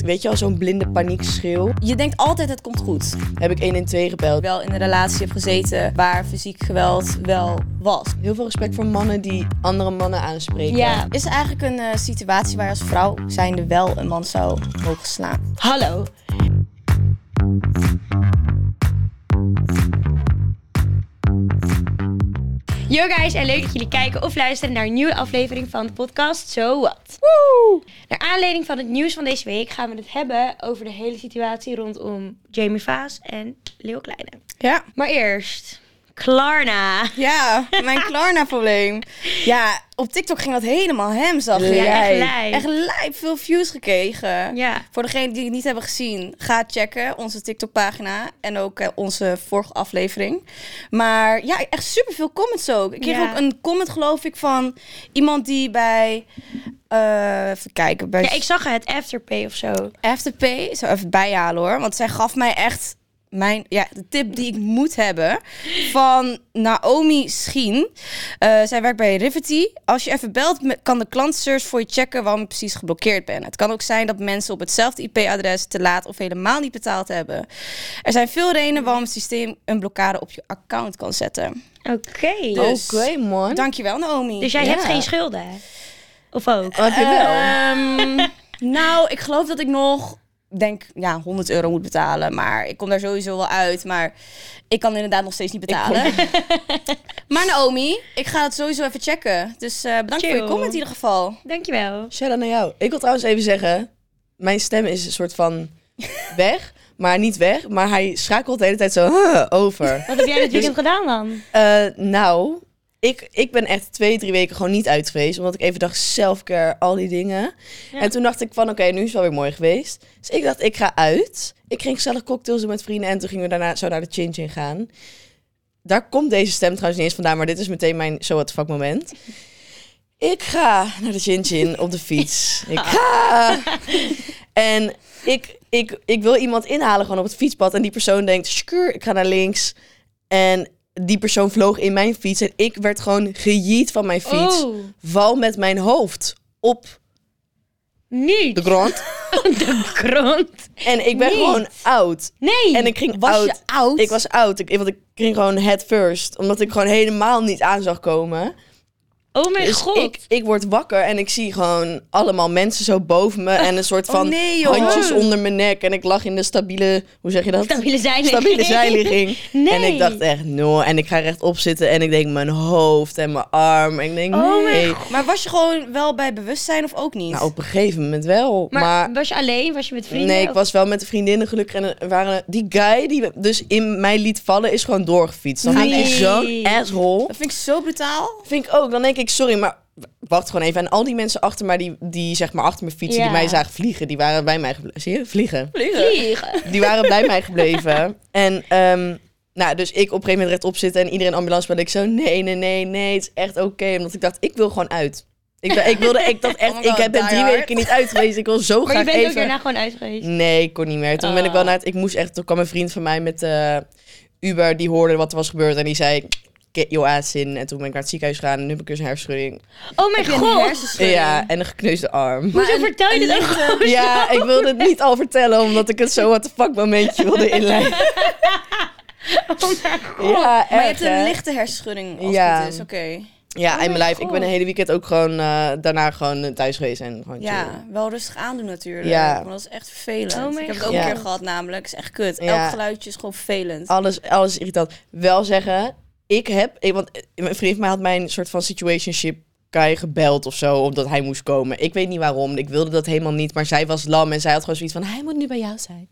echt, weet je al, zo'n blinde paniekschreeuw. Je denkt altijd het komt goed. Heb ik 112 gebeld. Wel in een relatie heb gezeten waar fysiek geweld wel was. Heel veel respect voor mannen die andere mannen aanspreken. Ja, is eigenlijk een eh, situatie waar je als vrouw zijnde wel een man zou mogen slaan. Hallo. Yo guys, en leuk dat jullie kijken of luisteren naar een nieuwe aflevering van de podcast So What. Naar aanleiding van het nieuws van deze week gaan we het hebben over de hele situatie rondom Jamie Vaas en Leo Kleine. Ja. Maar eerst, Klarna. Ja, mijn Klarna-probleem. Ja, op TikTok ging dat helemaal hem, zag je. Ja, echt Lijp. Echt lijp veel views gekregen. Ja. Voor degenen die het niet hebben gezien, ga checken onze TikTok-pagina en ook eh, onze vorige aflevering. Maar ja, echt superveel comments ook. Ik kreeg Ja. ook een comment, geloof ik, van iemand die bij. eh, even kijken, bij Ja, ik zag het, Afterpay of zo. Afterpay. Zou even bijhalen hoor, want zij gaf mij echt mijn, ja, de tip die ik moet hebben van Naomi Schien. Eh, zij werkt bij Rivety. Als je even belt, kan de klantservice voor je checken waarom je precies geblokkeerd bent. Het kan ook zijn dat mensen op hetzelfde IP-adres te laat of helemaal niet betaald hebben. Er zijn veel redenen waarom het systeem een blokkade op je account kan zetten. Oké. Dus- Oké, man. Dankjewel, Naomi. Dus jij Ja. hebt geen schulden? Of ook? Heb je wel? Ehm, nou, ik geloof dat ik nog denk ja 100 euro moet betalen, maar ik kom daar sowieso wel uit, maar ik kan inderdaad nog steeds niet betalen. maar Naomi, ik ga het sowieso even checken. Dus eh, bedankt voor je comment in ieder geval. Dankjewel. Shout out naar jou. Ik wil trouwens even zeggen, mijn stem is een soort van weg, maar niet weg. Maar hij schakelt de hele tijd zo huh, over. Wat heb jij dit weekend gedaan dan? Eh, nou, ik, ik ben echt twee, drie weken gewoon niet uit geweest. Omdat ik even dacht, selfcare, al die dingen. Ja. En toen dacht ik van, oké, nu is het wel weer mooi geweest. Dus ik dacht, ik ga uit. Ik ging gezellig cocktails doen met vrienden. En toen gingen we daarna zo naar de Chin Chin gaan. Daar komt deze stem trouwens niet eens vandaan. Maar dit is meteen mijn so what the fuck moment. Ik ga naar de Chin Chin op de fiets. Ik ga... En ik, ik, ik wil iemand inhalen gewoon op het fietspad. En die persoon denkt, skur, ik ga naar links. En die persoon vloog in mijn fiets. En ik werd gewoon gejiet van mijn fiets. Oh, Val met mijn hoofd op niet. de grond. de grond. En ik ben Niet. gewoon oud. Nee. En ik ging Was oud. je oud? Ik was oud. Ik, want ik ging gewoon head first. Omdat ik gewoon helemaal niet aan zag komen. Oh mijn Dus god. ik, ik word wakker en ik zie gewoon allemaal mensen zo boven me. En een soort Oh van nee, handjes onder mijn nek. En ik lag in de stabiele, hoe zeg je dat? Stabiele zijligging. Stabiele zijligging. Nee. En ik dacht echt, no. En ik ga rechtop zitten en ik denk mijn hoofd en mijn arm. En ik denk, Oh mijn nee. Maar was je gewoon wel bij bewustzijn of ook niet? Nou, op een gegeven moment wel. Maar, maar was je alleen? Was je met vrienden? Nee, ik Of- was wel met de vriendinnen gelukkig. En er waren, die guy die dus in mij liet vallen, is gewoon doorgefietst. Dan Nee. vind je zo'n asshole. dat vind ik zo brutaal. Vind ik ook. Dan denk ik, sorry, maar wacht gewoon even. En al die mensen achter mij, die, die zeg maar achter me fietsen, Ja. die mij zagen vliegen, die waren bij mij gebleven. Zie je? Vliegen. Vliegen. Die waren bij mij gebleven. En ehm, nou, dus ik op een gegeven moment rechtop zitten en iedereen ambulance belde. Ik zo, nee, nee, nee, nee, het is echt oké. Omdat ik dacht, ik wil gewoon uit. Ik, dacht- ik wilde, ik dacht echt, Oh God, ik ben drie hard. weken niet uit geweest. Ik wil zo Maar je graag bent even... ook daarna gewoon uit geweest. Nee, ik kon niet meer. Toen ben ik wel Ah. naar het... Ik moest echt... Toen kwam een vriend van mij met eh, Uber. Die hoorde wat er was gebeurd. En die zei... Get your ass in. En toen ben ik naar het ziekenhuis gegaan. En nu heb ik dus een hersenschudding. Oh mijn god. Ja, en een gekneusde arm. Hoezo vertel je dit lichte- gewoon Ja, ik wilde het niet al vertellen. Omdat ik het zo what the fuck momentje wilde inleiden. Oh mijn god. Ja, Maar je hebt een hè? lichte hersenschudding als Ja. het is, oké. Ja, Oh in mijn lijf. Ik ben een hele weekend ook gewoon eh, daarna gewoon thuis geweest. En gewoon chill. Ja, wel rustig aandoen natuurlijk. Ja. Want dat is echt vervelend. Oh ik heb het ook een keer gehad namelijk. Het is echt kut. Ja. Elk geluidje is gewoon vervelend. Alles, alles irritant. Wel zeggen, ik heb... Ik, want eh, mijn vriend van mij had mijn soort van situationship guy gebeld of zo, omdat hij moest komen. Ik weet niet waarom. Ik wilde dat helemaal niet, maar zij was lam en zij had gewoon zoiets van, hij moet nu bij jou zijn.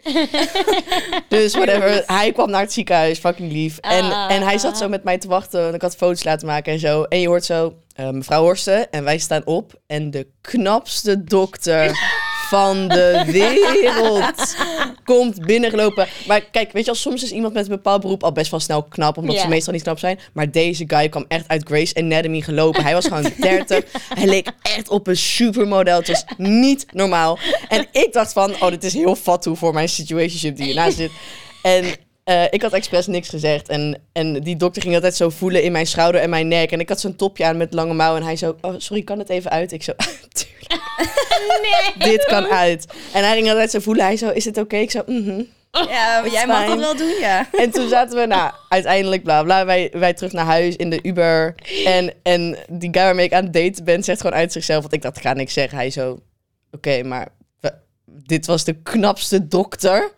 dus whatever. Hij kwam naar het ziekenhuis, fucking lief. En, Ah. en hij zat zo met mij te wachten. En ik had foto's laten maken en zo. En je hoort zo, eh, mevrouw Horsten. En wij staan op. En de knapste dokter van de wereld komt binnengelopen. Maar kijk, weet je wel, soms is iemand met een bepaald beroep al best wel snel knap, omdat ze meestal niet knap zijn. Maar deze guy kwam echt uit Grace Anatomy gelopen. Hij was gewoon 30. Hij leek echt op een supermodel. Het was niet normaal. En ik dacht van, oh, dit is heel fatu voor mijn situationship die hiernaast zit. En eh, ik had expres niks gezegd. En, en die dokter ging altijd zo voelen in mijn schouder en mijn nek. En ik had zo'n topje aan met lange mouwen. En hij zo, oh, sorry, kan het even uit? Ik zo, tuurlijk, Nee. dit kan uit. En hij ging altijd zo voelen. Hij zo, is het oké? Ik zo, mhm. Ja, jij mag dat wel doen, ja. En toen zaten we, nou, uiteindelijk bla bla. Wij, wij terug naar huis in de Uber. En, en die guy waarmee ik aan het daten ben, zegt gewoon uit zichzelf. Want ik dacht, ga niks zeggen. Hij zo, oké, maar dit was de knapste dokter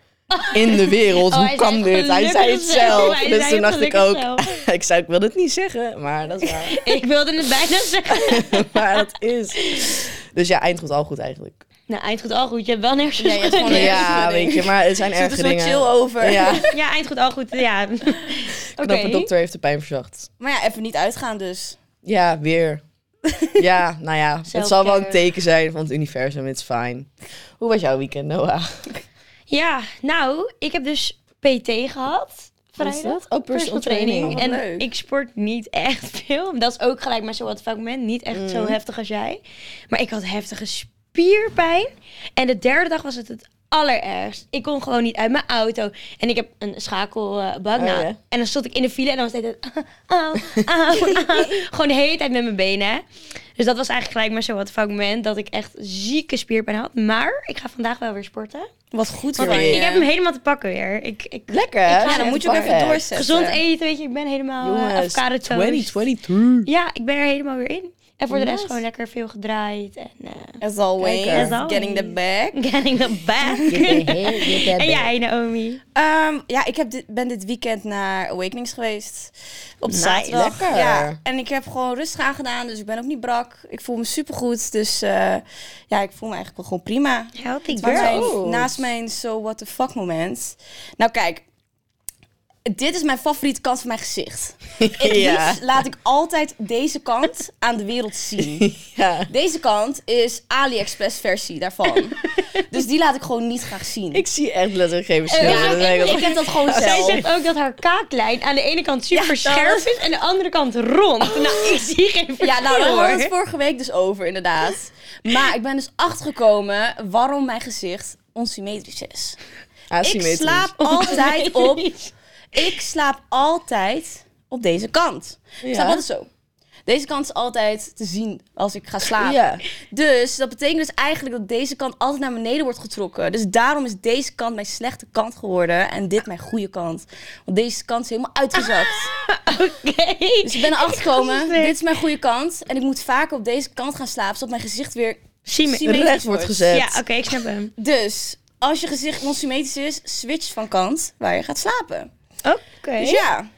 in de wereld. Oh, Hoe kan dit? Hij zei het zelf. Dus toen dacht ik ook, ik zei, ik wil het niet zeggen, maar dat is waar. Ik wilde het bijna zeggen. maar dat is. Dus ja, eind goed, al goed eigenlijk. Nou, eind goed, al goed. Je hebt wel nergens Nee, gewoon Ja, weet je, maar het zijn erg er zo dingen. chill over. Ja, Ja, eind goed, al goed. Ja. Oké. knappe dokter heeft de pijn verzacht. Maar ja, even niet uitgaan dus. Ja, weer. Ja, nou ja, het zal wel een teken zijn van het universum. It's fine. Hoe was jouw weekend, Noah? Ja, nou, ik heb dus PT gehad. Vrijdag. dat? Oh, personal training. Wat En leuk. ik sport niet echt veel. Dat is ook gelijk maar zo wat moment. Niet echt zo Mm. heftig als jij. Maar ik had heftige spierpijn. En de derde dag was het het allerergst. Ik kon gewoon niet uit mijn auto. En ik heb een schakelbak. Oh, nou, ja. En dan stond ik in de file en dan was het altijd... Auw, auw, auw. Gewoon de hele tijd met mijn benen. Dus dat was eigenlijk gelijk maar zo wat moment dat ik echt zieke spierpijn had. Maar ik ga vandaag wel weer sporten. Wat goed voor je. ik heb hem helemaal te pakken weer. Ik, ik, Lekker, hè? Ja, dan moet je ook even doorzetten. gezond eten, weet je. Ik ben helemaal Jongens, avocado toast. 2023. Ja, ik ben er helemaal weer in. En voor de rest gewoon lekker veel gedraaid. En uh, As always, Lekker. As always. getting the bag. getting the back. en jij, Naomi? Ehm, ja, ik heb dit, ben dit weekend naar Awakenings geweest. Op Nice. zaterdag. Lekker. Ja, en ik heb gewoon rustig aangedaan, dus ik ben ook niet brak. Ik voel me supergoed, dus eh, ja, ik voel me eigenlijk wel gewoon prima. Healthy girl. mijn- naast mijn so what the fuck moment. Nou kijk, dit is mijn favoriete kant van mijn gezicht. Het Ja. liefst laat ik altijd deze kant aan de wereld zien. Ja. Deze kant is AliExpress versie daarvan. dus die laat ik gewoon niet graag zien. Ik zie echt letterlijk geen verschil. Ja, ik- heb dat gewoon Zij zelf. zegt ook dat haar kaaklijn aan de ene kant super scherp is en de andere kant rond. Nou, ik zie geen verschil Ja, nou, daar hadden we het vorige week dus over, inderdaad. Maar ik ben dus achtergekomen waarom mijn gezicht onsymmetrisch is. Ik slaap altijd op. Ik slaap altijd op deze kant. Ik Ja. slaap altijd zo. Deze kant is altijd te zien als ik ga slapen. Ja. Dus dat betekent dus eigenlijk dat deze kant altijd naar beneden wordt getrokken. Dus daarom is deze kant mijn slechte kant geworden en dit mijn goede kant. Want deze kant is helemaal uitgezakt. Oké. Dus ik ben erachter gekomen, dit is mijn goede kant. En ik moet vaker op deze kant gaan slapen, zodat mijn gezicht weer Symmetrisch. Recht wordt gezet. Ja, oké, ik snap hem. Dus als je gezicht onsymmetrisch is, switch van kant waar je gaat slapen. Oké. Dus ja,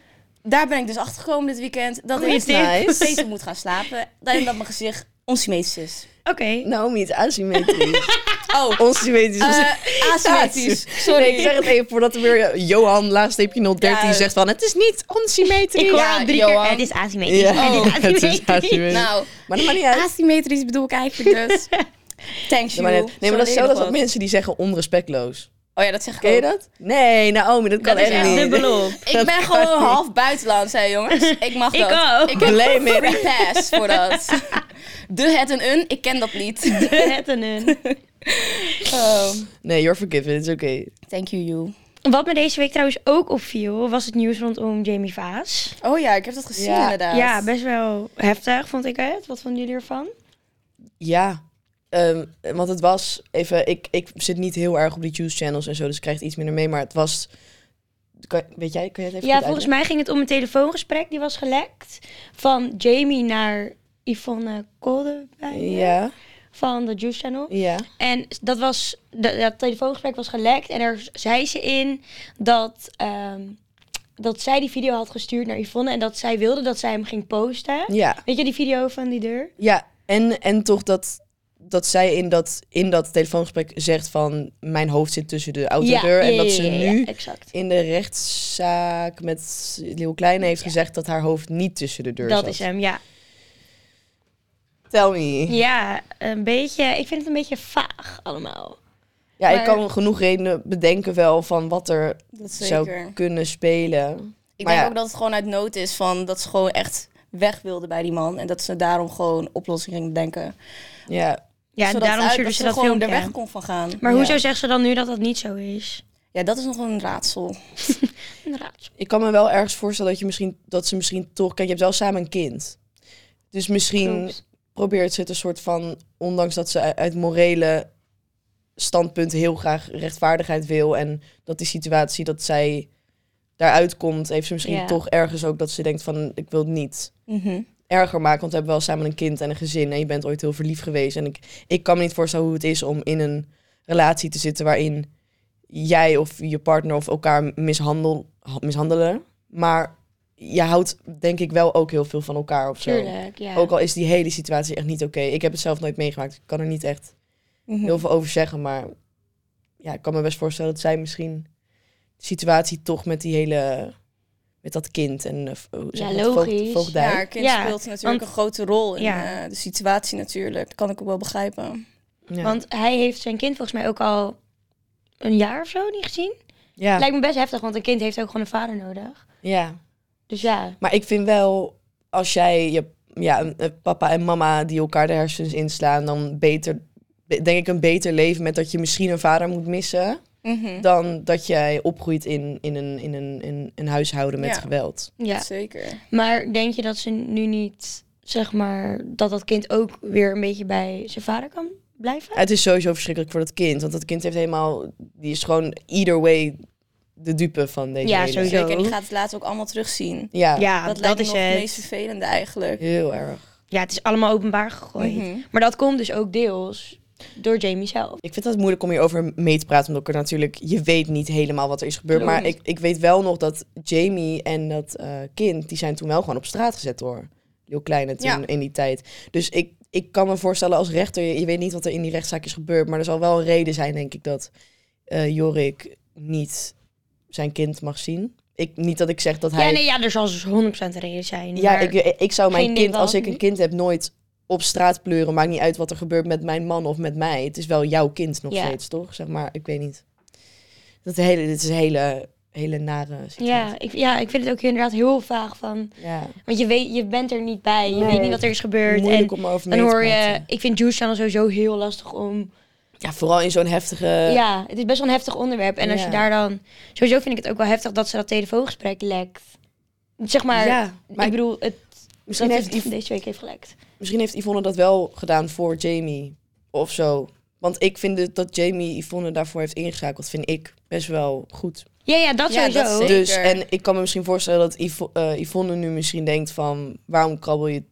daar ben ik dus achter gekomen dit weekend. Dat ik. Nice. beter moet gaan slapen. En dat mijn gezicht onsymmetrisch is. Oké. Naomi, het is asymmetrisch. Oh, Onsymmetrisch. eh, asymmetrisch. Sorry. Nee, ik zeg het even voordat er weer Johan, laagsteepje 013, Ja. zegt van het is niet onsymmetrisch. Ik hoor Ja, al drie Johan. keer, het is asymmetrisch. Ja, het is het is asymmetrisch. asymmetrisch. Nou, Maar dat maakt niet uit. asymmetrisch bedoel ik eigenlijk dus. Thanks you. niet. Nee, maar dat is Zo zelfs was. mensen die zeggen onrespectloos. Oh ja, dat zeg ik Ken je ook. dat? Nee, Naomi, dat kan Dat is echt echt niet. dubbelop. Ik Dat ben kan gewoon niet. half buitenlands, hè jongens. Ik mag Ik dat. ook. Ik heb Blame it. free pass voor dat. De, het en een, ik ken dat niet. Het en een. Oh. Nee, you're forgiven, it's okay. Thank you, you. Wat me deze week trouwens ook opviel, was het nieuws rondom Jamie Vaas. Oh ja, ik heb dat gezien Ja. inderdaad. Ja, best wel heftig vond ik het. Wat vonden jullie ervan? Ja, ehm, want het was even, ik, ik zit niet heel erg op die juice channels en zo, dus ik krijg het iets minder mee, maar het was, kan, weet jij, kan je het even Ja, volgens uitleggen? mij ging het om een telefoongesprek die was gelekt van Jamie naar Yvonne Kolderwijn Ja, van de Juice Channel. ja. En dat was, dat, dat telefoongesprek was gelekt en er zei ze in dat, ehm, dat zij die video had gestuurd naar Yvonne en dat zij wilde dat zij hem ging posten. Ja, Weet je die video van die deur? ja. En, en toch dat, dat zij in dat, in dat telefoongesprek zegt van, mijn hoofd zit tussen de autodeur. en dat ze ja, ja, nu exact. in de rechtszaak met Leeuw Kleine heeft gezegd dat haar hoofd niet tussen de deur Dat zat. is hem, ja. Tell me. Ja, een beetje, ik vind het een beetje vaag allemaal. Ja, ik kan genoeg redenen bedenken wel van wat er Dat zou zeker. kunnen spelen. Ik Maar denk ja. ook dat het gewoon uit nood is van dat ze gewoon echt weg wilden bij die man. En dat ze daarom gewoon oplossingen gingen denken. Ja, Ja, Zodat daarom uit- stuurde ze dat gewoon er weg kon van gaan. Maar Ja. hoezo zegt ze dan nu dat dat niet zo is? Ja, dat is nog een raadsel. Een raadsel. Ik kan me wel ergens voorstellen dat, je misschien, dat ze misschien toch... Kijk, je hebt wel samen een kind. Dus misschien Klopt. probeert ze het een soort van... Ondanks dat ze uit- morele standpunten heel graag rechtvaardigheid wil... en dat die situatie dat zij daaruit komt... heeft ze misschien Ja. toch ergens ook dat ze denkt van... ik wil het niet Mhm. Erger maken, want we hebben wel samen een kind en een gezin... en je bent ooit heel verliefd geweest. En ik, ik kan me niet voorstellen hoe het is om in een relatie te zitten... waarin jij of je partner of elkaar mishandel, ha- mishandelen. Maar je houdt denk ik wel ook heel veel van elkaar of zo. Tuurlijk, ja. Ook al is die hele situatie echt niet oké. Ik heb het zelf nooit meegemaakt. Ik kan er niet echt Mhm. heel veel over zeggen. Maar ja, ik kan me best voorstellen dat zij misschien de situatie toch met die hele... Met dat kind en uh, hoe zeg Ja? Voogd- logisch. Ja, haar kind Ja, speelt natuurlijk want- een grote rol in Ja. eh, de situatie natuurlijk. Dat kan ik ook wel begrijpen. Ja. Want hij heeft zijn kind volgens mij ook al een jaar of zo niet gezien. ja. Lijkt me best heftig, want een kind heeft ook gewoon een vader nodig. ja. Dus ja, Maar ik vind wel, als jij je ja, papa en mama die elkaar de hersens inslaan, dan beter, be- denk ik, een beter leven met dat je misschien een vader moet missen, Mhm. dan dat jij opgroeit in, in, een, in, een, in een huishouden met Ja. geweld. ja. Zeker. Maar denk je dat ze nu niet, zeg maar, dat dat kind ook weer een beetje bij zijn vader kan blijven? Het is sowieso verschrikkelijk voor dat kind, want dat kind heeft helemaal, die is gewoon either way de dupe van deze Ja, hele- sowieso. Zeker. En die gaat het later ook allemaal terugzien. Ja, Ja, dat dat, lijkt me is nog het het. meest vervelende eigenlijk. heel erg. Ja, het is allemaal openbaar gegooid. Mhm. Maar dat komt dus ook deels door Jamie zelf. Ik vind het moeilijk om hierover mee te praten, omdat ik er natuurlijk, je weet niet helemaal wat er is gebeurd. Maar ik, ik weet wel nog dat Jamie en dat eh, kind, die zijn toen wel gewoon op straat gezet door Heel Kleine toen Ja. in die tijd. Dus ik, ik kan me voorstellen als rechter, je, je weet niet wat er in die rechtszaak is gebeurd, maar er zal wel een reden zijn, denk ik, dat eh, Jorik niet zijn kind mag zien. Ik, niet dat ik zeg dat hij... Ja, nee, ja, er zal dus 100% een reden zijn. Ja, maar- ik, ik zou mijn kind, als ik een kind heb, nooit op straat pleuren. Maakt niet uit wat er gebeurt met mijn man of met mij. Het is wel jouw kind nog Ja. steeds, toch? Zeg maar, ik weet niet. Dat hele, dit is een hele, hele nare situatie. ja, ik, ja, ik vind het ook inderdaad heel vaag van... ja. Want je, weet, je bent er niet bij, je Nee. weet niet wat er is gebeurd. En Moeilijk dan hoor je... Ik vind Juice Channel sowieso heel lastig om... Ja, vooral in zo'n heftige... ja, het is best wel een heftig onderwerp. En als je daar dan... Sowieso vind ik het ook wel heftig dat ze dat telefoongesprek lekt. Zeg maar, Ja, maar ik bedoel, het, misschien, heeft Yv- deze week heeft gelekt. Misschien heeft Yvonne dat wel gedaan voor Jamie. Of zo. Want ik vind het dat Jamie Yvonne daarvoor heeft ingeschakeld, vind ik best wel goed. Ja, ja, dat Ja, sowieso. dat zeker. Dus, en ik kan me misschien voorstellen dat Yvo, eh, Yvonne nu misschien denkt van... waarom krabbel je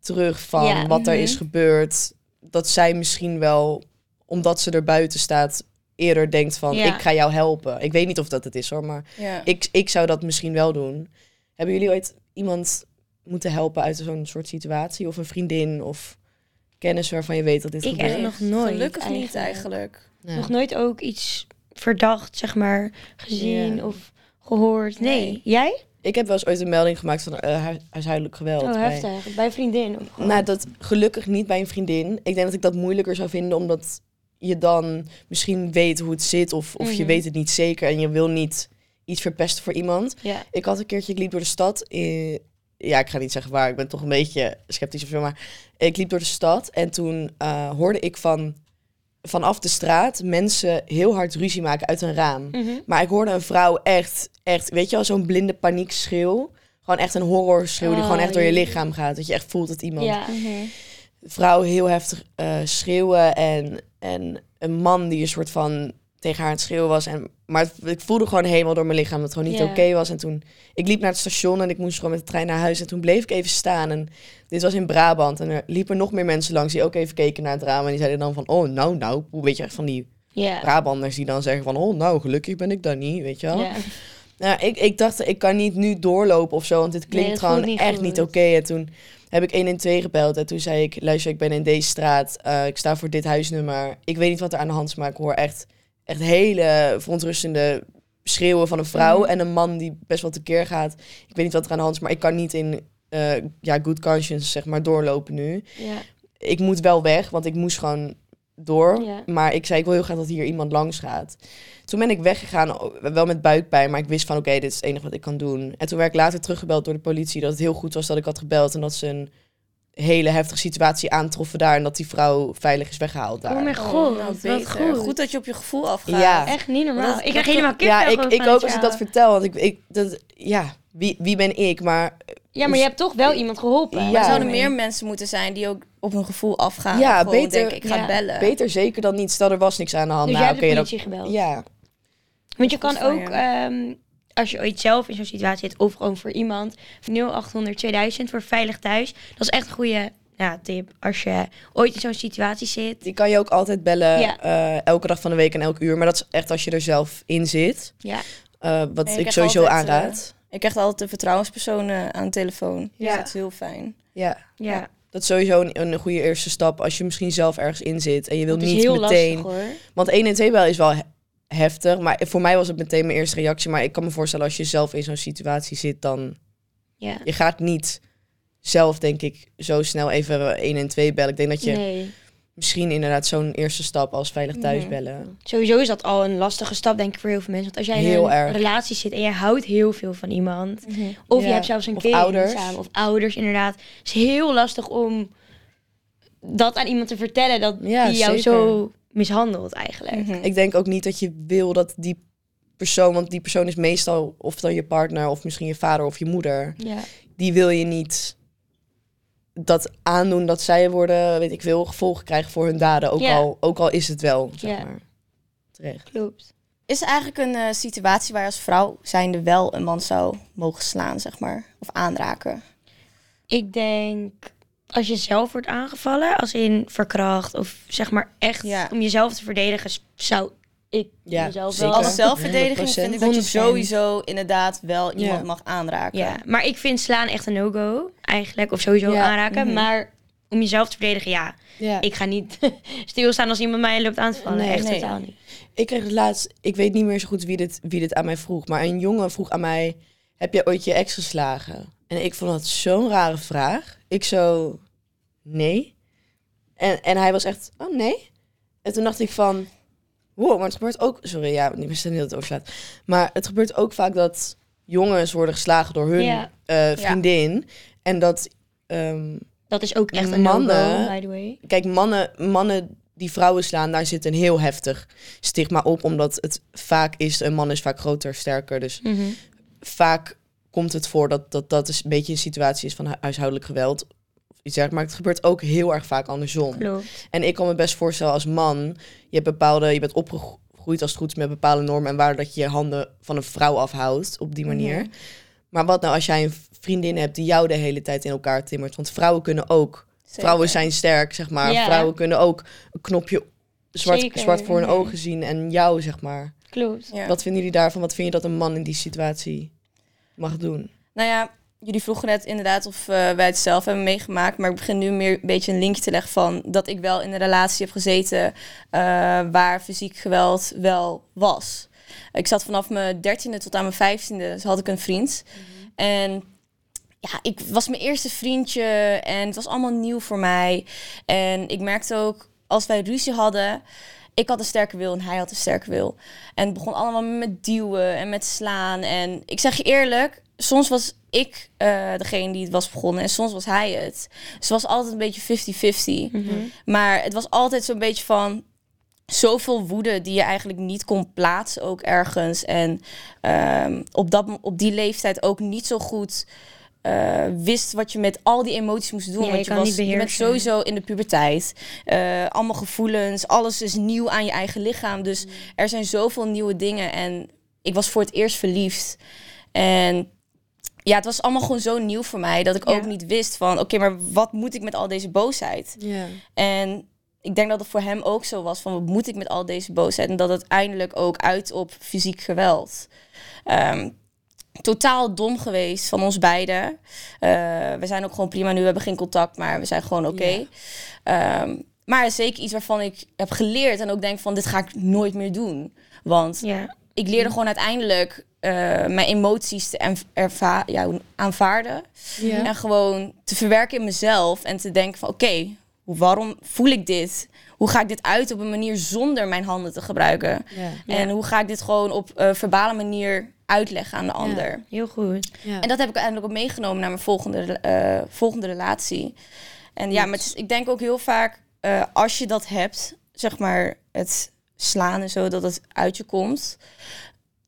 terug van Ja. wat er Mhm. is gebeurd? Dat zij misschien wel, omdat ze er buiten staat... eerder denkt van, Ja. ik ga jou helpen. Ik weet niet of dat het is hoor, maar Ja. ik, ik zou dat misschien wel doen. Hebben jullie ooit iemand moeten helpen uit zo'n soort situatie? Of een vriendin of kennis waarvan je weet dat dit Ik gebeurt? echt nog nooit. Gelukkig niet eigenlijk. eigenlijk. Ja. Nog nooit ook iets verdacht, zeg maar, gezien of gehoord. Nee. Nee. Jij? Ik heb wel eens ooit een melding gemaakt van eh, hu- huishoudelijk geweld. Oh, bij- heftig. Bij een vriendin. Of Nou, dat gelukkig niet bij een vriendin. Ik denk dat ik dat moeilijker zou vinden, omdat je dan misschien weet hoe het zit, of, of je Mhm. weet het niet zeker en je wil niet iets verpesten voor iemand. ja. Ik had een keertje, ik liep door de stad. In, ja, ik ga niet zeggen waar, ik ben toch een beetje sceptisch of zo, maar ik liep door de stad en toen eh, hoorde ik van vanaf de straat mensen heel hard ruzie maken uit een raam. Mhm. Maar ik hoorde een vrouw echt, echt, weet je wel, zo'n blinde paniekschreeuw. Gewoon echt een horrorschreeuw die Oh, gewoon echt door je lichaam gaat. Dat je echt voelt dat iemand Ja. vrouw heel heftig eh, schreeuwen en, en een man die een soort van tegen haar aan het schreeuwen was. En, maar het- ik voelde gewoon helemaal door mijn lichaam dat het gewoon niet oké was. En toen, ik liep naar het station en ik moest gewoon met de trein naar huis. En toen bleef ik even staan en dit was in Brabant. En er liepen nog meer mensen langs die ook even keken naar het raam. En die zeiden dan van, oh nou, nou, hoe weet je echt van die. Brabanders die dan zeggen van, oh nou, gelukkig ben ik daar niet, weet je wel. Ja. Nou, ik, ik dacht, ik kan niet nu doorlopen of zo, want dit klinkt gewoon niet echt goed. niet oké. En toen heb ik 112 gebeld en toen zei ik, luister, ik ben in deze straat, eh, ik sta voor dit huisnummer. Ik weet niet wat er aan de hand is, maar ik hoor echt, echt hele verontrustende schreeuwen van een vrouw Mhm. en een man die best wel tekeer gaat. Ik weet niet wat er aan de hand is, maar ik kan niet in eh, ja, good conscience, zeg maar, doorlopen nu. Ja. Ik moet wel weg, want ik moest gewoon door. Ja. Maar ik zei, ik wil heel graag dat hier iemand langs gaat. Toen ben ik weggegaan, wel met buikpijn, maar ik wist van oké, dit is het enige wat ik kan doen. En toen werd ik later teruggebeld door de politie dat het heel goed was dat ik had gebeld en dat ze een hele heftige situatie aantroffen daar en dat die vrouw veilig is weggehaald daar. Oh mijn god, nou, wat beter. goed. dat je op je gevoel afgaat. Ja. Echt niet normaal. Dat- ik krijg helemaal ja, kippenvel ik, gewoon ik van ook als ik dat vertel, want ik, ik dat, ja, wie, wie ben ik? Maar Ja, maar je hebt toch wel iemand geholpen. Ja. Maar er zouden meer mensen moeten zijn die ook op hun gevoel afgaan. Ja, beter- denken, ik ga ja. bellen. beter zeker dan niet. Stel er was niks aan de hand. Dus nou, jij hebt de oké, politie gebeld. dan, ja, Want je kan ook. Als je ooit zelf in zo'n situatie zit, of gewoon voor iemand, 0800 2000 voor veilig thuis. Dat is echt een goede ja, tip. Als je ooit in zo'n situatie zit. die kan je ook altijd bellen, Ja. eh, elke dag van de week en elk uur. Maar dat is echt als je er zelf in zit. Ja, Eh, wat ik sowieso altijd, aanraad. Ik krijg altijd de vertrouwenspersonen aan de telefoon. Ja. Ja. Dat is heel fijn. ja. ja. Dat is sowieso een, een goede eerste stap als je misschien zelf ergens in zit. En je wil Het is niet heel meteen... lastig hoor. Want 1 en 2 bel is wel heftig. Maar voor mij was het meteen mijn eerste reactie. Maar ik kan me voorstellen als je zelf in zo'n situatie zit, dan... Ja. Je gaat niet zelf, denk ik, zo snel even 1 en 2 bellen. Ik denk dat je Nee. misschien inderdaad zo'n eerste stap als veilig thuis Mhm. bellen. Sowieso is dat al een lastige stap, denk ik, voor heel veel mensen. Want als jij in Heel een erg. relatie zit en je houdt heel veel van iemand, of je hebt zelfs een Of kind ouders. samen, of ouders inderdaad, het is heel lastig om dat aan iemand te vertellen dat Ja, die jou zeker. zo mishandelt eigenlijk. Mhm. Ik denk ook niet dat je wil dat die persoon... Want die persoon is meestal of dan je partner of misschien je vader of je moeder. Ja. Die wil je niet dat aandoen dat zij worden, weet ik veel, gevolgen krijgen voor hun daden. Ook, Ja. al, ook al is het wel, zeg Ja. maar. Terecht. Klopt. Is er eigenlijk een eh, situatie waar je als vrouw zijnde wel een man zou mogen slaan, zeg maar? Of aanraken? Ik denk als je zelf wordt aangevallen, als in verkracht of zeg maar echt Ja. om jezelf te verdedigen, zou ik Ja, mezelf zeker. wel. Als zelfverdediging 100%. vind ik dat je 100%. sowieso inderdaad wel iemand Ja. mag aanraken. Ja, maar ik vind slaan echt een no-go eigenlijk. Of sowieso Ja, aanraken. mhm. Maar om jezelf te verdedigen, ja. Ja. Ik ga niet stilstaan als iemand mij loopt aan te vallen. Nee, echt nee. totaal niet. Ik kreeg het laatst, ik weet niet meer zo goed wie dit, wie dit aan mij vroeg, maar een jongen vroeg aan mij: Heb je ooit je ex geslagen? En ik vond dat zo'n rare vraag. Ik zo, nee. En, en hij was echt, oh nee. En toen dacht ik van, wow, maar het gebeurt ook, sorry, ja, niet meer dat het overslaat. Maar het gebeurt ook vaak dat jongens worden geslagen door hun Ja. eh, vriendin. En dat, ehm, Dat is ook echt een Mannen- no-go, by the way. kijk, mannen, mannen die vrouwen slaan, daar zit een heel heftig stigma op. Omdat het vaak is, een man is vaak groter, sterker. Dus Mhm. vaak komt het voor dat dat, dat is een beetje een situatie is van hu- huishoudelijk geweld. Dergelijks. Maar het gebeurt ook heel erg vaak andersom. Klopt. En ik kan me best voorstellen als man, je hebt bepaalde, je bent opgegroeid als het goed is met bepaalde normen en waarden dat je je handen van een vrouw afhoudt op die manier. Maar wat nou als jij een vriendin hebt die jou de hele tijd in elkaar timmert? Want vrouwen kunnen ook, Zeker. vrouwen zijn sterk, zeg maar. Ja. Vrouwen kunnen ook een knopje zwart, Zeker. zwart voor hun ogen zien en jou, zeg maar. Klopt. Ja. Wat vinden jullie daarvan? Wat vind je dat een man in die situatie mag doen? Nou ja, jullie vroegen net inderdaad of eh, wij het zelf hebben meegemaakt. Maar ik begin nu meer een beetje een linkje te leggen van dat ik wel in een relatie heb gezeten eh, waar fysiek geweld wel was. Ik zat vanaf mijn dertiende tot aan mijn vijftiende, dus had ik een vriend. En ja, ik was mijn eerste vriendje en het was allemaal nieuw voor mij. En ik merkte ook, als wij ruzie hadden, ik had een sterke wil en hij had een sterke wil. En het begon allemaal met duwen en met slaan. En ik zeg je eerlijk, soms was ik eh, degene die het was begonnen en soms was hij het. Dus het was altijd een beetje 50-50. Mhm. Maar het was altijd zo'n beetje van zoveel woede die je eigenlijk niet kon plaatsen ook ergens. En ehm, op, dat, op die leeftijd ook niet zo goed eh, wist wat je met al die emoties moest doen. Ja, je want je, kan was, je bent sowieso in de puberteit. Eh, allemaal gevoelens, alles is nieuw aan je eigen lichaam. Dus Mm. er zijn zoveel nieuwe dingen. En ik was voor het eerst verliefd. En ja, het was allemaal gewoon zo nieuw voor mij dat ik Ja. ook niet wist van, oké, maar wat moet ik met al deze boosheid? Ja. En ik denk dat het voor hem ook zo was van, wat moet ik met al deze boosheid? En dat het uiteindelijk ook uit op fysiek geweld. Ehm, totaal dom geweest van ons beiden. Eh, we zijn ook gewoon prima nu, we hebben geen contact, maar we zijn gewoon oké. Ehm, maar zeker iets waarvan ik heb geleerd en ook denk van, dit ga ik nooit meer doen. Want Ja. ik leerde gewoon uiteindelijk eh, mijn emoties te ja, aanvaarden. Ja. En gewoon te verwerken in mezelf. En te denken van oké, waarom voel ik dit? Hoe ga ik dit uit op een manier zonder mijn handen te gebruiken? En hoe ga ik dit gewoon op een verbale manier uitleggen aan de ander? Heel goed. Ja. En dat heb ik uiteindelijk ook meegenomen naar mijn volgende, eh, volgende relatie. En ja, maar is- ik denk ook heel vaak, eh, als je dat hebt, zeg maar het slaan en zo, dat het uit je komt.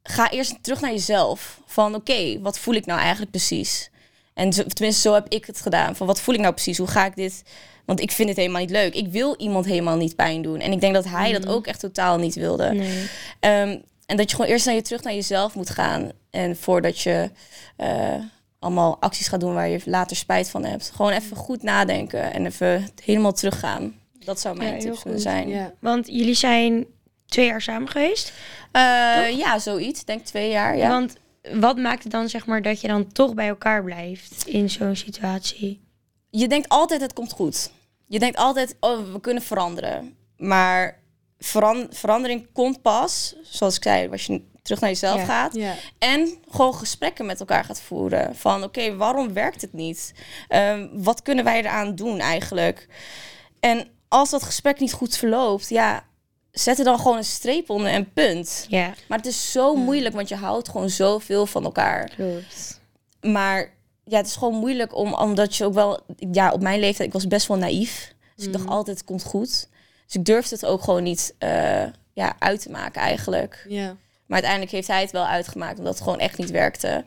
Ga eerst terug naar jezelf. Van oké, wat voel ik nou eigenlijk precies? En zo, tenminste, zo heb ik het gedaan. Van wat voel ik nou precies? Hoe ga ik dit? Want ik vind het helemaal niet leuk. Ik wil iemand helemaal niet pijn doen. En ik denk dat hij dat ook echt totaal niet wilde. Nee. Ehm, en dat je gewoon eerst naar je terug naar jezelf moet gaan. En voordat je eh, allemaal acties gaat doen waar je later spijt van hebt. Gewoon even goed nadenken en even helemaal teruggaan. Dat zou mijn Ja, heel tips goed. zijn. Ja. Want jullie zijn twee jaar samen geweest. Eh, ja, zoiets. Denk twee jaar. Ja. Want wat maakt het dan zeg maar dat je dan toch bij elkaar blijft in zo'n situatie? je denkt altijd het komt goed. Je denkt altijd, oh, we kunnen veranderen. Maar verandering komt pas, zoals ik zei, als je terug naar jezelf Ja. gaat. Ja. En gewoon gesprekken met elkaar gaat voeren. Van oké, waarom werkt het niet? Ehm, wat kunnen wij eraan doen eigenlijk? En als dat gesprek niet goed verloopt, ja, zet er dan gewoon een streep onder en punt. Ja, Maar het is zo moeilijk, want je houdt gewoon zoveel van elkaar. klopt. Maar ja, het is gewoon moeilijk om, omdat je ook wel, ja, op mijn leeftijd, ik was best wel naïef. Dus ik dacht altijd, het komt goed. Dus ik durfde het ook gewoon niet eh, ja, uit te maken eigenlijk. Ja. Maar uiteindelijk heeft hij het wel uitgemaakt, omdat het gewoon echt niet werkte.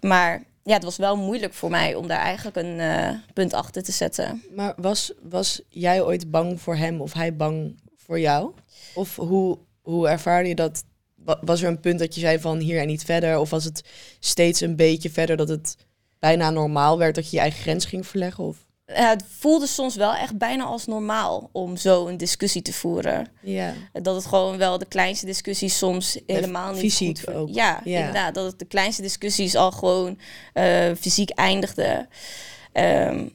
Maar ja, het was wel moeilijk voor mij om daar eigenlijk een eh, punt achter te zetten. Maar was, was jij ooit bang voor hem of hij bang voor jou? Of hoe, hoe ervaarde je dat? Wa- Was er een punt dat je zei van hier en niet verder? Of was het steeds een beetje verder dat het bijna normaal werd dat je je eigen grens ging verleggen? Of? Het voelde soms wel echt bijna als normaal om zo een discussie te voeren. Ja. Dat het gewoon wel de kleinste discussies soms helemaal niet fysiek goed ook. Ja, Ja. inderdaad. Dat het de kleinste discussies al gewoon eh, fysiek eindigden. Ehm,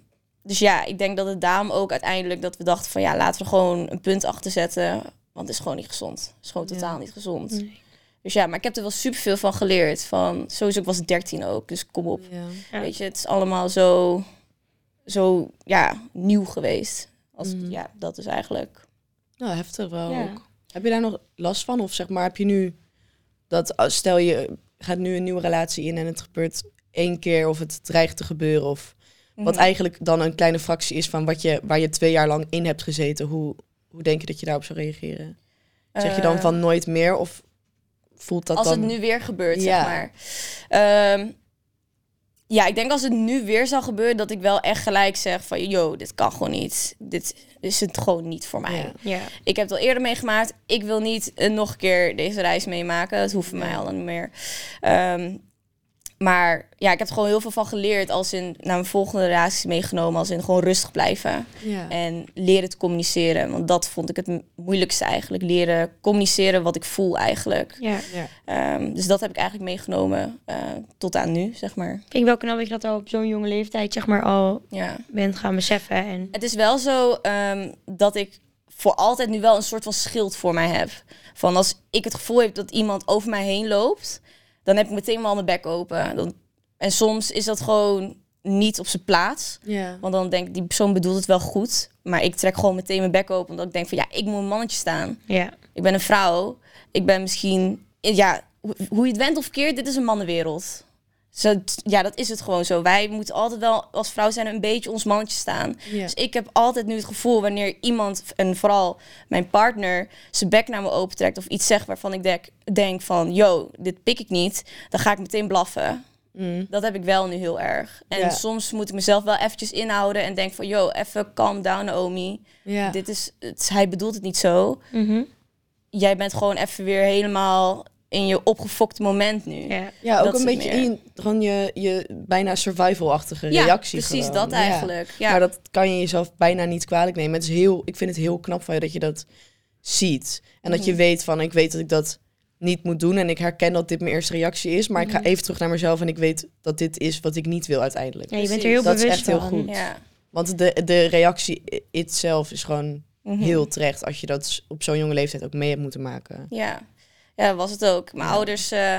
dus ja, ik denk dat het daarom ook uiteindelijk dat we dachten van ja, laten we gewoon een punt achter zetten. Want het is gewoon niet gezond. Het is gewoon Ja. totaal niet gezond. Nee. Dus ja, maar ik heb er wel superveel van geleerd. Van, sowieso, ik was 13 ook, dus kom op. Ja. Weet je, het is allemaal zo, zo ja, nieuw geweest. Als, Mhm. Ja, dat is eigenlijk. Nou, heftig wel Ja. ook. Heb je daar nog last van? Of zeg maar, heb je nu dat als- stel je gaat nu een nieuwe relatie in en het gebeurt één keer of het dreigt te gebeuren of wat Mhm. eigenlijk dan een kleine fractie is van wat je waar je twee jaar lang in hebt gezeten. Hoe, hoe denk je dat je daarop zou reageren? Zeg je dan Eh, van nooit meer of voelt dat als dan? het nu weer gebeurt, Ja. zeg maar. Ehm, ja, ik denk als het nu weer zou gebeuren, dat ik wel echt gelijk zeg van, yo, dit kan gewoon niet. Dit is het gewoon niet voor mij. Ja. Ja. Ik heb het al eerder meegemaakt. Ik wil niet eh, nog een keer deze reis meemaken. Dat hoeft voor mij al niet meer. Ehm, maar ja, ik heb er gewoon heel veel van geleerd. Als in naar mijn volgende relaties meegenomen. Als in gewoon rustig blijven. Ja. En leren te communiceren. Want dat vond ik het moeilijkste eigenlijk. Leren communiceren wat ik voel eigenlijk. ja. Ja. Ehm, dus dat heb ik eigenlijk meegenomen eh, tot aan nu, zeg maar. Vind ik wel knap dat je dat al op zo'n jonge leeftijd zeg maar al Ja. bent gaan beseffen. En Het is wel zo ehm, dat ik voor altijd nu wel een soort van schild voor mij heb. Van als ik het gevoel heb dat iemand over mij heen loopt, dan heb ik meteen wel mijn bek open. Dan, en soms is dat gewoon niet op zijn plaats. Ja. Want dan denk ik, die persoon bedoelt het wel goed. Maar ik trek gewoon meteen mijn bek open. Omdat ik denk van ja, ik moet een mannetje staan. ja. Ik ben een vrouw. Ik ben misschien, ja, ho- hoe je het went of keert, dit is een mannenwereld. Zo, ja, dat is het gewoon zo. Wij moeten altijd wel als vrouw zijn een beetje ons mannetje staan. Dus ik heb altijd nu het gevoel wanneer iemand, en vooral mijn partner, zijn bek naar me opentrekt of iets zegt waarvan ik denk, denk van, yo, dit pik ik niet, dan ga ik meteen blaffen. Mm. Dat heb ik wel nu heel erg. En soms moet ik mezelf wel eventjes inhouden en denk van, yo, even calm down Naomi. Ja. Dit is, het, hij bedoelt het niet zo. Mhm. Jij bent gewoon even weer helemaal in je opgefokte moment nu. ja. Ja, ook Dat een is beetje meer. in gewoon je, je bijna survival-achtige Ja, reactie. precies gewoon. dat eigenlijk. Ja. Maar dat kan je jezelf bijna niet kwalijk nemen. Het is heel, ik vind het heel knap van je dat je dat ziet. En dat je Mhm. weet van, ik weet dat ik dat niet moet doen. En ik herken dat dit mijn eerste reactie is. Maar ik ga Mhm. even terug naar mezelf en ik weet dat dit is wat ik niet wil uiteindelijk. Ja, je bent er heel Dat is bewust echt heel van. goed. Ja. Want de, de reactie itself is gewoon Mhm. heel terecht. Als je dat op zo'n jonge leeftijd ook mee hebt moeten maken. Ja. Ja, was het ook. Mijn Ja. ouders eh,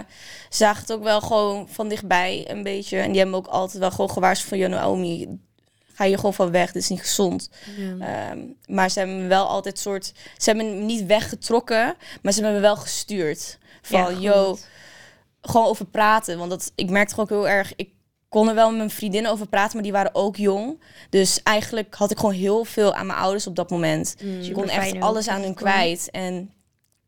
zagen het ook wel gewoon van dichtbij een beetje. En die hebben me ook altijd wel gewoon gewaarschuwd van... "Yo, Naomi, ga je gewoon van weg, dit is niet gezond. Ehm, maar ze hebben me wel altijd soort... Ze hebben me niet weggetrokken, maar ze hebben me wel gestuurd. Van, yo, gewoon over praten. Want dat, ik merkte ook heel erg... Ik kon er wel met mijn vriendinnen over praten, maar die waren ook jong. Dus eigenlijk had ik gewoon heel veel aan mijn ouders op dat moment. Mm. Dus ik kon echt alles aan hun kwijt. En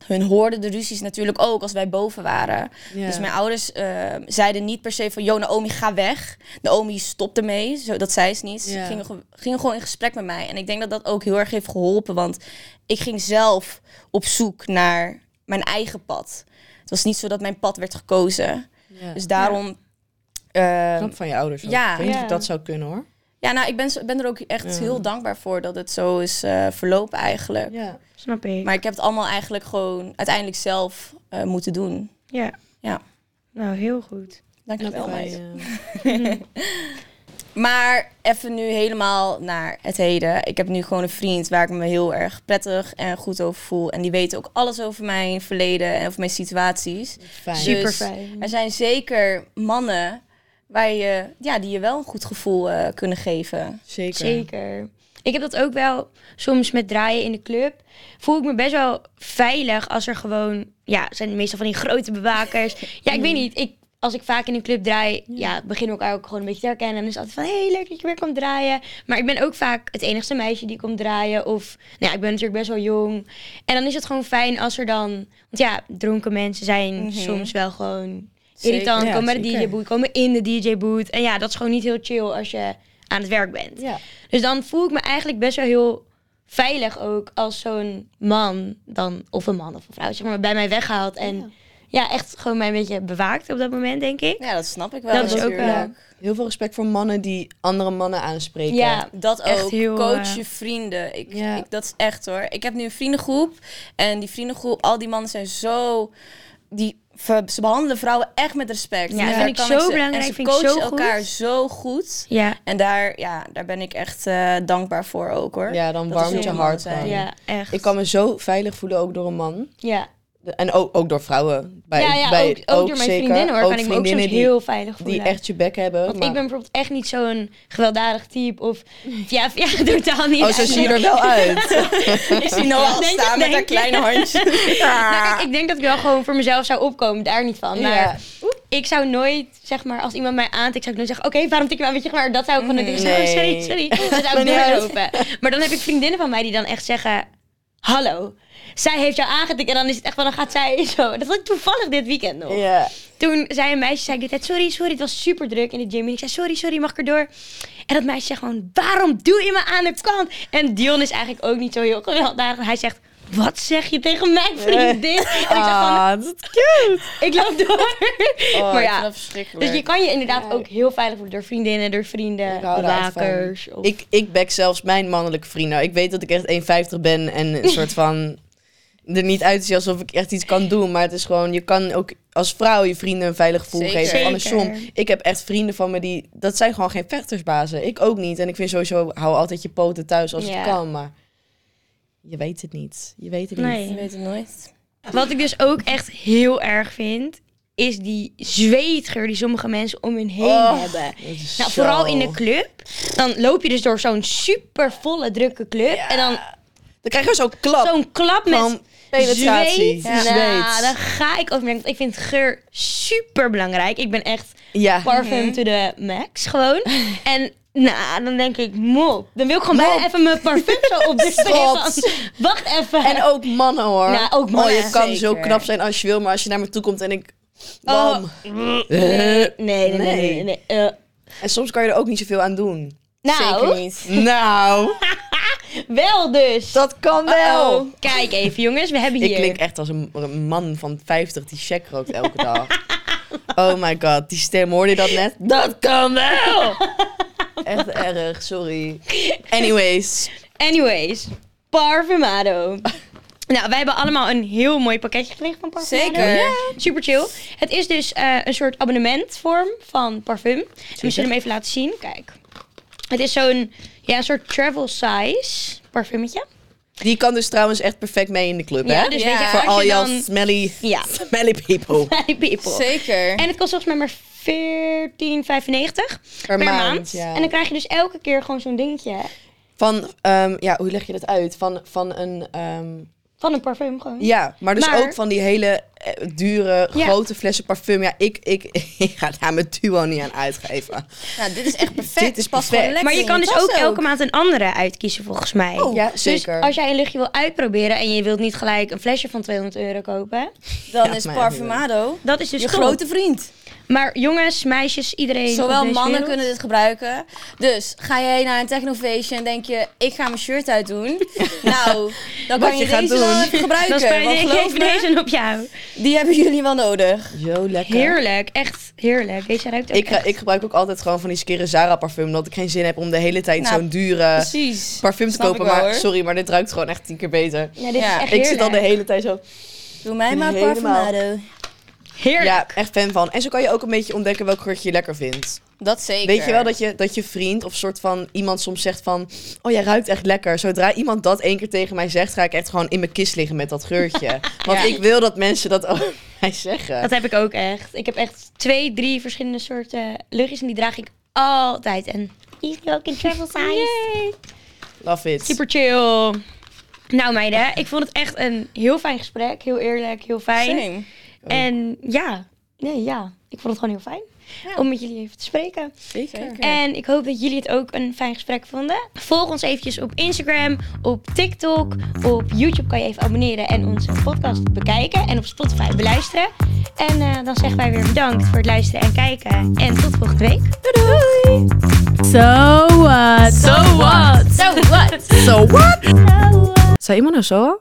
hun hoorden de ruzies natuurlijk ook als wij boven waren. Dus mijn ouders eh, zeiden niet per se van... Yo, Naomi, ga weg. Naomi stopte mee. Zo, dat zei ze niet. Ze gingen, ge- gingen gewoon in gesprek met mij. En ik denk dat dat ook heel erg heeft geholpen. Want ik ging zelf op zoek naar mijn eigen pad. Het was niet zo dat mijn pad werd gekozen. Dus daarom... Knap van je ouders. ook. ja. Ik weet niet Ja. of ik dat zou kunnen hoor. Ja, nou, ik ben, ben er ook echt Ja. heel dankbaar voor dat het zo is eh, verlopen eigenlijk. Ja. Snap ik. Maar ik heb het allemaal eigenlijk gewoon uiteindelijk zelf eh, moeten doen. ja. Ja. Nou, heel goed. Dankjewel, meid. je. Maar even nu helemaal naar het heden. Ik heb nu gewoon een vriend waar ik me heel erg prettig en goed over voel. En die weet ook alles over mijn verleden en over mijn situaties. Fijn. Super. Super Dus fijn. Er zijn zeker mannen waar je, ja, die je wel een goed gevoel eh, kunnen geven. Zeker. Zeker. Ik heb dat ook wel soms met draaien in de club. Voel ik me best wel veilig als er gewoon... Ja, het zijn meestal van die grote bewakers. Ja, ik weet niet. Ik, als ik vaak in een club draai, ja, beginnen we elkaar ook gewoon een beetje te herkennen. En dan is het altijd van, hey, leuk dat je weer komt draaien. Maar ik ben ook vaak het enigste meisje die komt draaien. Of, nou ja, ik ben natuurlijk best wel jong. En dan is het gewoon fijn als er dan... Want ja, dronken mensen zijn Mhm. soms wel gewoon. Irritant. Ja, komen bij de. DJ-boot, komen in de DJ-boot. En ja, dat is gewoon niet heel chill als je aan het werk bent. Ja. Dus dan voel ik me eigenlijk best wel heel veilig ook als zo'n man dan, of een man of een vrouw, zeg maar, bij mij weghaalt. En ja, echt gewoon mij een beetje bewaakt op dat moment, denk ik. Ja, dat snap ik wel Dat is ook natuurlijk. wel- Heel veel respect voor mannen die andere mannen aanspreken. Ja, Dat Echt ook. heel, Coach eh, je vrienden. Ik, Ja. ik, dat is echt hoor. Ik heb nu een vriendengroep. En die vriendengroep, al die mannen zijn zo... Die, ze behandelen vrouwen echt met respect. Ja, En dat vind ik kan zo ze- belangrijk, En ze vind ik zo coachen goed. elkaar zo goed. Ja, En daar, ja, daar ben ik echt eh, dankbaar voor ook hoor. Ja, dan warmt je hart ja, echt. Ik kan me zo veilig voelen, ook door een man. ja. En ook, ook door vrouwen. Bij, ja, ja, bij, ook, ook door mijn zeker. vriendinnen hoor, kan ik me ook soms vriendinnen heel veilig voelen. die echt je bek hebben. Want maar- ik ben bijvoorbeeld echt niet zo'n gewelddadig type of... Ja, ja totaal niet. Oh, zo zie je er wel uit. Ik zie Denk je, staan met haar kleine handje. Nou, kijk, ik denk dat ik wel gewoon voor mezelf zou opkomen, daar niet van. Maar Ja. ik zou nooit, zeg maar, als iemand mij aantikt, zou ik nooit zeggen, oké, waarom tik je me aan? Weet je, maar dat zou ik gewoon doen. Nee. Oh, sorry, sorry. Dan zou ik doorlopen. Maar dan heb ik vriendinnen van mij die dan echt zeggen, hallo, zij heeft jou aangetikt. En dan is het echt van, dan gaat zij zo. Dat had ik toevallig dit weekend nog. Ja. Toen zei een meisje, zei ik dit tijd, sorry, sorry, het was super druk in de gym. En ik zei, sorry, sorry, mag ik erdoor? En dat meisje zegt gewoon, waarom doe je me aan de kant? En Dion is eigenlijk ook niet zo heel gewelddadig. Hij zegt, wat zeg je tegen mijn vriendin? En ik zeg van, Ah, dat is cute. ik loop door. Oh, maar ja, dus je kan je inderdaad ook heel veilig voelen door vriendinnen, door vrienden. Of... Ik, ik back zelfs mijn mannelijke vrienden. Ik weet dat ik echt 1,50 ben en een soort van er niet uitzie alsof ik echt iets kan doen. Maar het is gewoon, je kan ook als vrouw je vrienden een veilig gevoel Zeker. geven. Andersom, ik heb echt vrienden van me die, dat zijn gewoon geen vechtersbazen. Ik ook niet. En ik vind sowieso, hou altijd je poten thuis als Ja. het kan. Maar je weet het niet. Je weet het Nee. niet. Je weet het nooit. Wat ik dus ook echt heel erg vind, is die zweetgeur die sommige mensen om hun heen Oh, hebben. Nou, vooral in de club. Dan loop je dus door zo'n super volle drukke club. En dan Dan krijg je zo'n klap. zo'n klap met Van penetratie. zweet. Zweet. Nou, daar ga ik over ik vind geur super belangrijk. Ik ben echt Ja. parfum to the max gewoon. En nou, dan denk ik, mop. Dan wil ik gewoon bijna even mijn parfum zo op de Schat. Wacht even. En ook mannen hoor. Nou, ook mannen. Oh, je kan zo knap zijn als je wil, maar als je naar me toe komt en ik... Oh. Bam. nee, nee, nee, nee, nee, Nee. nee. Eh, En soms kan je er ook niet zoveel aan doen. nou, Zeker niet. Nou, wel dus. dat kan wel. Kijk even jongens, we hebben hier... Ik klink echt als een, een man van 50 die check rookt elke dag. Oh my god, die stem, hoorde je dat net? Dat kan wel! Echt erg, sorry. Anyways. Anyways, Parfumado. Nou, wij hebben allemaal een heel mooi pakketje gekregen van Parfumado. Zeker. Ja. Super chill. Het is dus eh, een soort abonnementvorm van parfum. En we zullen hem even laten zien. Kijk. Het is zo'n ja, een soort travel size parfummetje. Die kan dus trouwens echt perfect mee in de club, Ja, hè? dus Ja. weet je, Voor als al je jouw dan... smelly, Ja. smelly people. Zeker. En het kost volgens mij maar 14,95 per, maand. ja. En dan krijg je dus elke keer gewoon zo'n dingetje. Van, ehm, ja, hoe leg je dat uit? Van, van een, ehm, Van een parfum gewoon. Ja, maar dus Maar- ook van die hele dure, Ja. grote flessen parfum. Ja, ik, ik, ik ga daar mijn duo niet aan uitgeven. Nou, dit is echt perfect. Dit is Past perfect. Maar je kan dus ook elke maand een andere uitkiezen volgens mij. Oh, ja, Dus zeker. als jij een luchtje wil uitproberen en je wilt niet gelijk een flesje van 200 euro kopen, Dan Ja, is Parfumado dat is dus je top. grote vriend. Maar jongens, meisjes, iedereen. op Zowel deze mannen wereld. kunnen dit gebruiken. Dus ga jij naar een technofeestje en denk je, ik ga mijn shirt uitdoen. nou, dan kan je, je deze doen. wel even gebruiken. Dan want ik even deze op jou. Die hebben jullie wel nodig. Zo lekker. Heerlijk, echt heerlijk. Deze ruikt ook Ik, ga- echt. ik gebruik ook altijd gewoon van die Skere Zara parfum. Omdat ik geen zin heb om de hele tijd Nou, zo'n dure Precies. parfum te Snap kopen. wel, Maar hoor. sorry, maar dit ruikt gewoon echt tien keer beter. Ja, dit Ja, is echt Ik zit al de hele tijd zo... Doe mij maar. Parfumado. Heerlijk. Ja, echt fan van. En zo kan je ook een beetje ontdekken welk geurtje je lekker vindt. Dat zeker. Weet je wel dat je, dat je vriend of soort van iemand soms zegt van... Oh, jij ruikt echt lekker. Zodra iemand dat één keer tegen mij zegt... ga ik echt gewoon in mijn kist liggen met dat geurtje. Want ik wil dat mensen dat over mij zeggen. Dat heb ik ook echt. Ik heb echt twee, drie verschillende soorten luchtjes en die draag ik altijd. En die is nu ook in travel size. Love it. Super chill. Nou meiden, ik vond het echt een heel fijn gesprek. Heel eerlijk, heel fijn. Same. En ja, nee ja, ik vond het gewoon heel fijn Ja. om met jullie even te spreken. Zeker. En ik hoop dat jullie het ook een fijn gesprek vonden. Volg ons eventjes op Instagram, op TikTok, op YouTube kan je even abonneren en onze podcast bekijken. En op Spotify beluisteren. En eh, dan zeggen wij weer bedankt voor het luisteren en kijken. En tot volgende week. Doei doei! So what? So what? So what? So what? So what? Zei iemand nou zo?